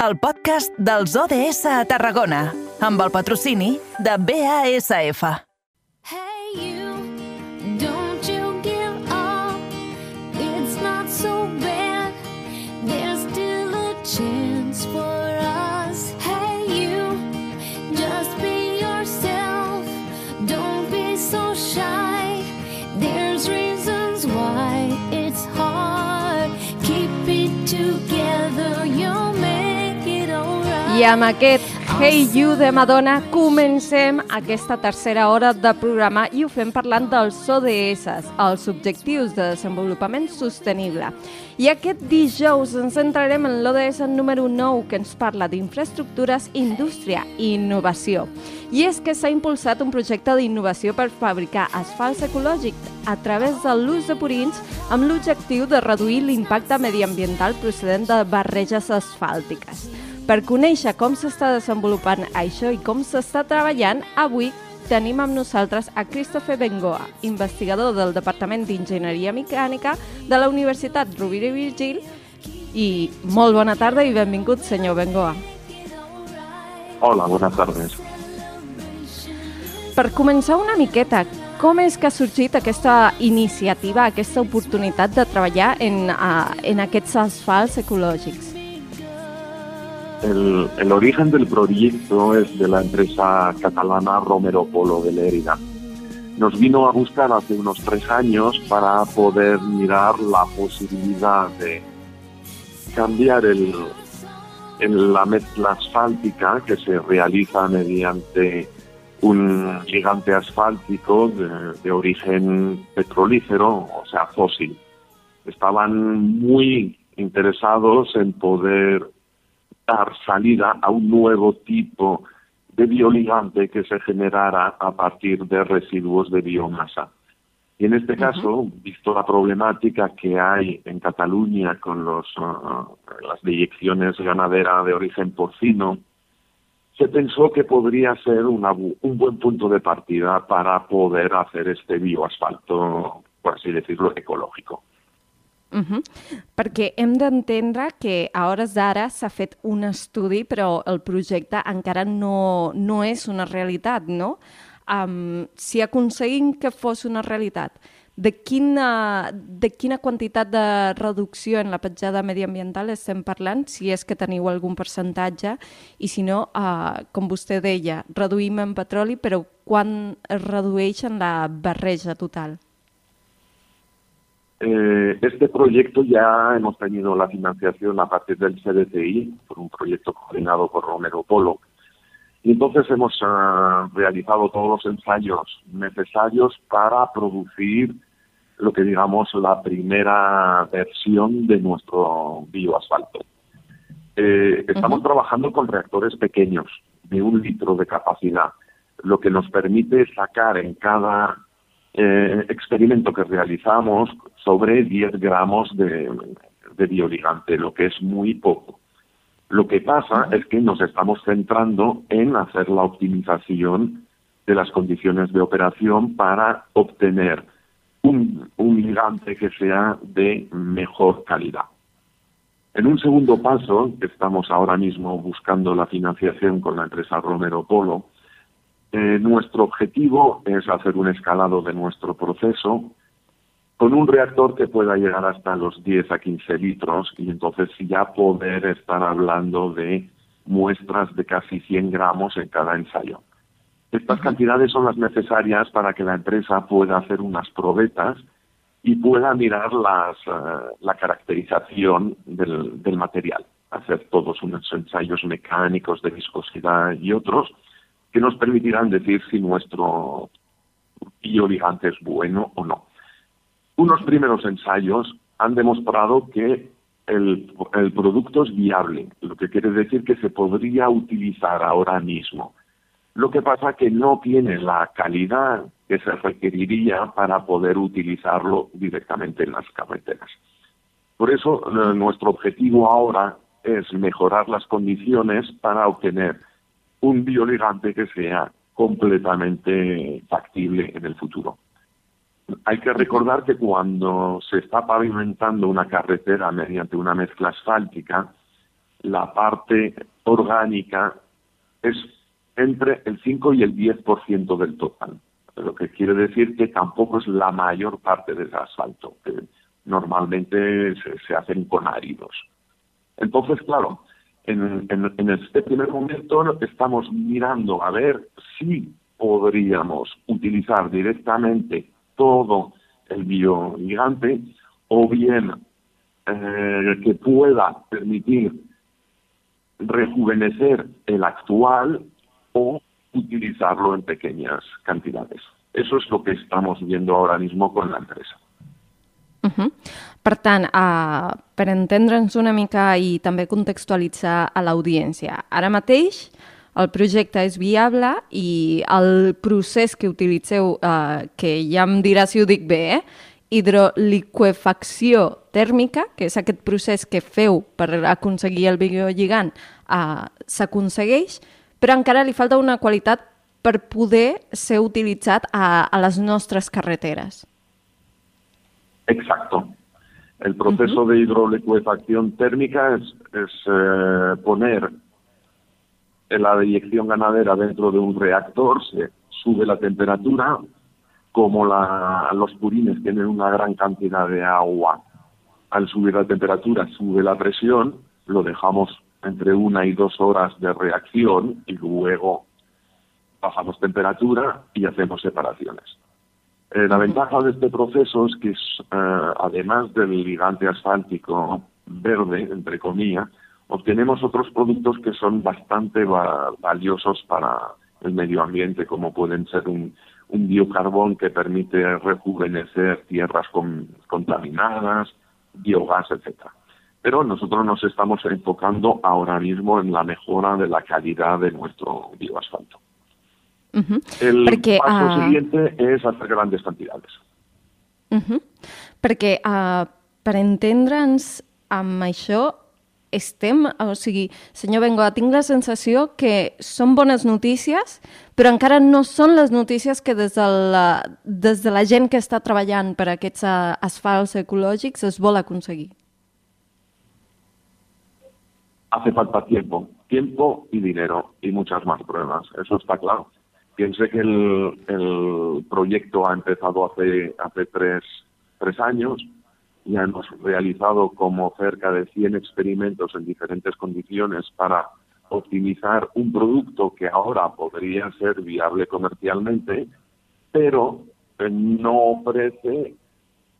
el podcast dels ODS a Tarragona, amb el patrocini de BASF. Hey Amb aquest Hey You de Madonna comencem aquesta tercera hora de programa i ho fem parlant dels ODS, els Objectius de Desenvolupament Sostenible. I aquest dijous ens centrarem en l'ODS número 9 que ens parla d'infraestructures, indústria i innovació. I és que s'ha impulsat un projecte d'innovació per fabricar asfalts ecològics a través de l'ús de purins amb l'objectiu de reduir l'impacte mediambiental procedent de barreges asfàltiques. Per conèixer com s'està desenvolupant això i com s'està treballant, avui tenim amb nosaltres a Christopher Bengoa, investigador del Departament d'Enginyeria Mecànica de la Universitat Rovira i Virgil. I molt bona tarda i benvingut, senyor Bengoa. Hola, buenas tardes. Per començar una miqueta, com és que ha sorgit aquesta iniciativa, aquesta oportunitat de treballar en, uh, en aquests asfalts ecològics? El, el origen del proyecto es de la empresa catalana Romero Polo de Lérida. Nos vino a buscar hace unos tres años para poder mirar la posibilidad de cambiar el, la mezcla asfáltica que se realiza mediante un gigante asfáltico de, de origen petrolífero, o sea, fósil. Estaban muy interesados en poder dar salida a un nuevo tipo de bioligante que se generara a partir de residuos de biomasa. Y en este caso, visto la problemática que hay en Cataluña con los, ah, las deyecciones ganaderas de origen porcino, se pensó que podría ser una un buen punto de partida para poder hacer este bioasfalto, por así decirlo, ecológico. Uh -huh. Perquè hem d'entendre que a hores d'ara s'ha fet un estudi, però el projecte encara no, no és una realitat, no? Um, si aconseguim que fos una realitat, de quina, de quina quantitat de reducció en la petjada mediambiental estem parlant, si és que teniu algun percentatge, i si no, uh, com vostè deia, reduïm en petroli, però quan es redueix en la barreja total? Eh, este proyecto ya hemos tenido la financiación a partir del CDTI, por un proyecto coordinado por Romero Polo. Y entonces hemos ah, realizado todos los ensayos necesarios para producir lo que digamos la primera versión de nuestro bioasfalto. Eh, estamos trabajando con reactores pequeños, de un litro de capacidad, lo que nos permite sacar en cada eh, experimento que realizamos sobre 10 gramos de, de bioligante, lo que es muy poco. Lo que pasa es que nos estamos centrando en hacer la optimización de las condiciones de operación para obtener un, un ligante que sea de mejor calidad. En un segundo paso, que estamos ahora mismo buscando la financiación con la empresa Romero Polo, eh, nuestro objetivo es hacer un escalado de nuestro proceso con un reactor que pueda llegar hasta los 10 a 15 litros y entonces ya poder estar hablando de muestras de casi 100 gramos en cada ensayo. Estas cantidades son las necesarias para que la empresa pueda hacer unas probetas y pueda mirar las, eh, la caracterización del, del material, hacer todos unos ensayos mecánicos de viscosidad y otros que nos permitirán decir si nuestro bioligante es bueno o no. Unos primeros ensayos han demostrado que el, producto es viable, lo que quiere decir que se podría utilizar ahora mismo. Lo que pasa que no tiene la calidad que se requeriría para poder utilizarlo directamente en las carreteras. Por eso, eh, nuestro objetivo ahora es mejorar las condiciones para obtener un bioligante que sea completamente factible en el futuro. Hay que recordar que cuando se está pavimentando una carretera mediante una mezcla asfáltica, la parte orgánica es entre el 5 y el 10% del total, lo que quiere decir que tampoco es la mayor parte del asfalto, que normalmente se, se hacen con áridos. Entonces, claro, en, en, este primer momento estamos mirando a ver si podríamos utilizar directamente todo el biogigante o bien eh, que pueda permitir rejuvenecer el actual o utilizarlo en pequeñas cantidades. Eso es lo que estamos viendo ahora mismo con la empresa. Uh -huh. Per tant, uh, per entendre'ns una mica i també contextualitzar a l'audiència, ara mateix el projecte és viable i el procés que utilitzeu, uh, que ja em dirà si ho dic bé, eh? hidroliquefacció tèrmica, que és aquest procés que feu per aconseguir el biolligant, uh, s'aconsegueix, però encara li falta una qualitat per poder ser utilitzat a, a les nostres carreteres. Exacto. El proceso uh -huh. de hidroliquefacción térmica es, es eh, poner la deyección ganadera dentro de un reactor, se sube la temperatura, como la, los purines tienen una gran cantidad de agua, al subir la temperatura sube la presión, lo dejamos entre una y dos horas de reacción y luego bajamos temperatura y hacemos separaciones. Eh, la ventaja de este proceso es que, eh, además del ligante asfáltico verde, entre comillas, obtenemos otros productos que son bastante va valiosos para el medio ambiente, como pueden ser un, un biocarbón que permite rejuvenecer tierras con, contaminadas, biogás, etcétera. Pero nosotros nos estamos enfocando ahora mismo en la mejora de la calidad de nuestro bioasfalto. Uh -huh. El Perquè, paso uh, siguiente es hacer grandes cantidades. Uh -huh. Perquè, uh, per entendre'ns amb això, estem, o sigui, senyor Bengoa, tinc la sensació que són bones notícies, però encara no són les notícies que des de la, des de la gent que està treballant per aquests uh, asfalts ecològics es vol aconseguir. Hace falta tiempo, tiempo y dinero y muchas más pruebas, eso está claro. Piense que el, proyecto ha empezado hace, hace tres, tres años, ya hemos realizado como cerca de 100 experimentos en diferentes condiciones para optimizar un producto que ahora podría ser viable comercialmente, pero no ofrece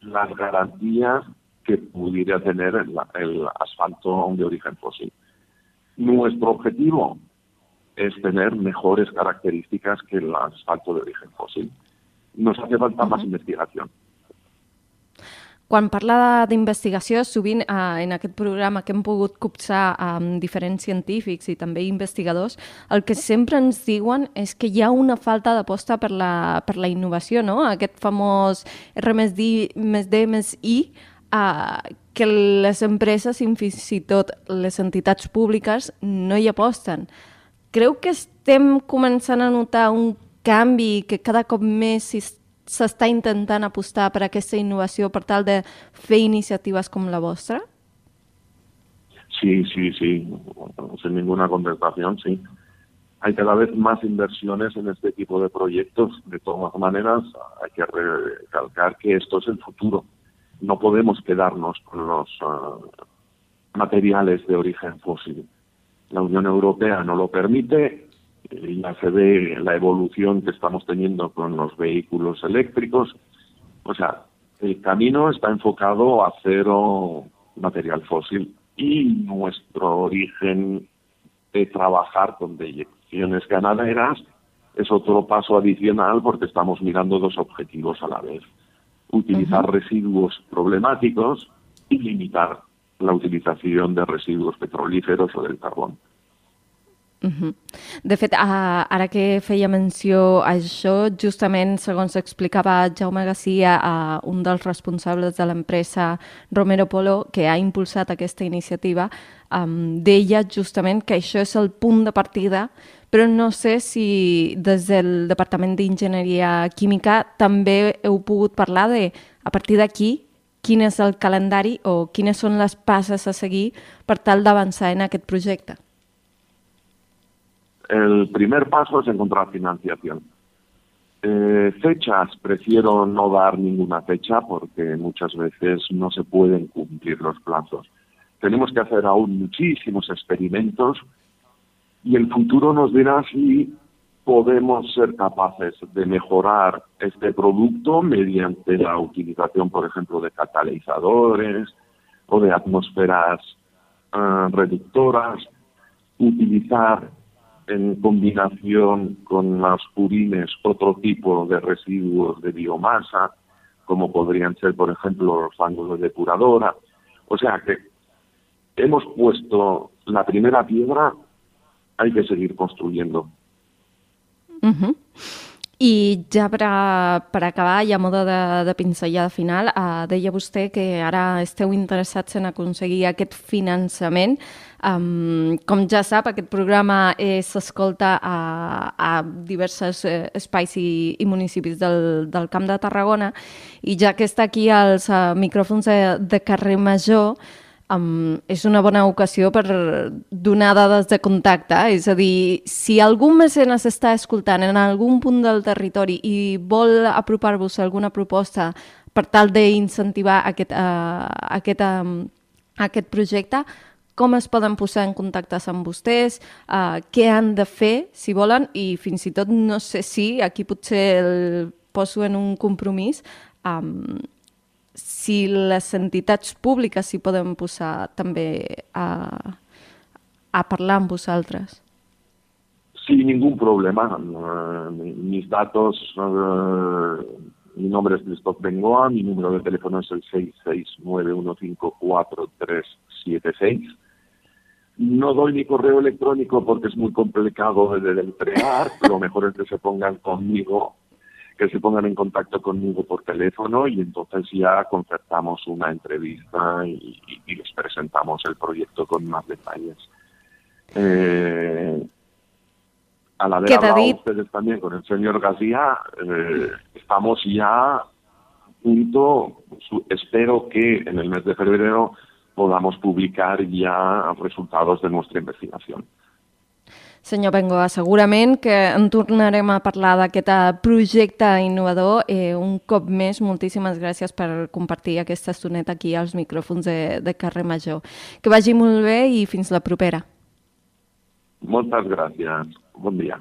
las garantías que pudiera tener el, el asfalto de origen fósil. Nuestro objetivo es tener mejores características que el asfalto de origen fósil. Nos hace falta uh -huh. más investigación. Quan parla d'investigació, sovint eh, en aquest programa que hem pogut copsar amb diferents científics i també investigadors, el que sempre ens diuen és que hi ha una falta d'aposta per, la, per la innovació, no? Aquest famós R més D més D més I, eh, que les empreses i fins i tot les entitats públiques no hi aposten. Creu que estem començant a notar un canvi que cada cop més s'està intentant apostar per aquesta innovació per tal de fer iniciatives com la vostra? Sí, sí, sí, sin ninguna contestación, sí. Hay cada vez más inversiones en este tipo de proyectos. De todas maneras, hay que recalcar que esto es el futuro. No podemos quedarnos con los uh, materiales de origen fósil. La Unión Europea no lo permite, ya se ve la evolución que estamos teniendo con los vehículos eléctricos. O sea, el camino está enfocado a cero material fósil y nuestro origen de trabajar con deyecciones ganaderas es otro paso adicional porque estamos mirando dos objetivos a la vez. Utilizar uh -huh. residuos problemáticos y limitar la utilización de residuos petrolíferos o del carbón. Uh -huh. De fet, uh, ara que feia menció a això, justament, segons explicava Jaume Garcia, uh, un dels responsables de l'empresa Romero Polo, que ha impulsat aquesta iniciativa, um, deia justament que això és el punt de partida, però no sé si des del Departament d'Enginyeria Química també heu pogut parlar de, a partir d'aquí, quin és el calendari o quines són les passes a seguir per tal d'avançar en aquest projecte? El primer paso es encontrar financiación. Eh, fechas, prefiero no dar ninguna fecha porque muchas veces no se pueden cumplir los plazos. Tenemos que hacer aún muchísimos experimentos y el futuro nos dirá si podemos ser capaces de mejorar este producto mediante la utilización, por ejemplo, de catalizadores o de atmósferas uh, reductoras, utilizar en combinación con las purines otro tipo de residuos de biomasa, como podrían ser, por ejemplo, los fangos de depuradora. O sea que hemos puesto la primera piedra, hay que seguir construyendo. Uh -huh. I ja per, a, per acabar, i a moda de, de pinzellada final, uh, deia vostè que ara esteu interessats en aconseguir aquest finançament. Um, com ja sap, aquest programa eh, s'escolta a, a diversos eh, espais i, i municipis del, del Camp de Tarragona i ja que està aquí als uh, micròfons de, de carrer Major, um, és una bona ocasió per donar dades de contacte. És a dir, si algun mecenes està escoltant en algun punt del territori i vol apropar-vos alguna proposta per tal d'incentivar aquest, uh, aquest, uh, aquest projecte, com es poden posar en contacte amb vostès, uh, què han de fer, si volen, i fins i tot no sé si, aquí potser el poso en un compromís, um, si les entitats públiques s'hi poden posar també a, a parlar amb vosaltres. Sin ningún problema. Uh, mis datos, uh, mi nombre es Christoph Bengoa, mi número de teléfono es el 669154376. No doy mi correo electrónico porque es muy complicado de deletrear. Lo mejor es que se pongan conmigo que se pongan en contacto conmigo por teléfono y entonces ya concertamos una entrevista y, y les presentamos el proyecto con más detalles. Eh, al haber hablado ustedes también con el señor García, eh, estamos ya a punto, espero que en el mes de febrero podamos publicar ya resultados de nuestra investigación. Senyor Bengoa, segurament que en tornarem a parlar d'aquest eh, projecte innovador. Eh, un cop més, moltíssimes gràcies per compartir aquesta estoneta aquí als micròfons de, de Carrer Major. Que vagi molt bé i fins la propera. Moltes gràcies. Bon dia.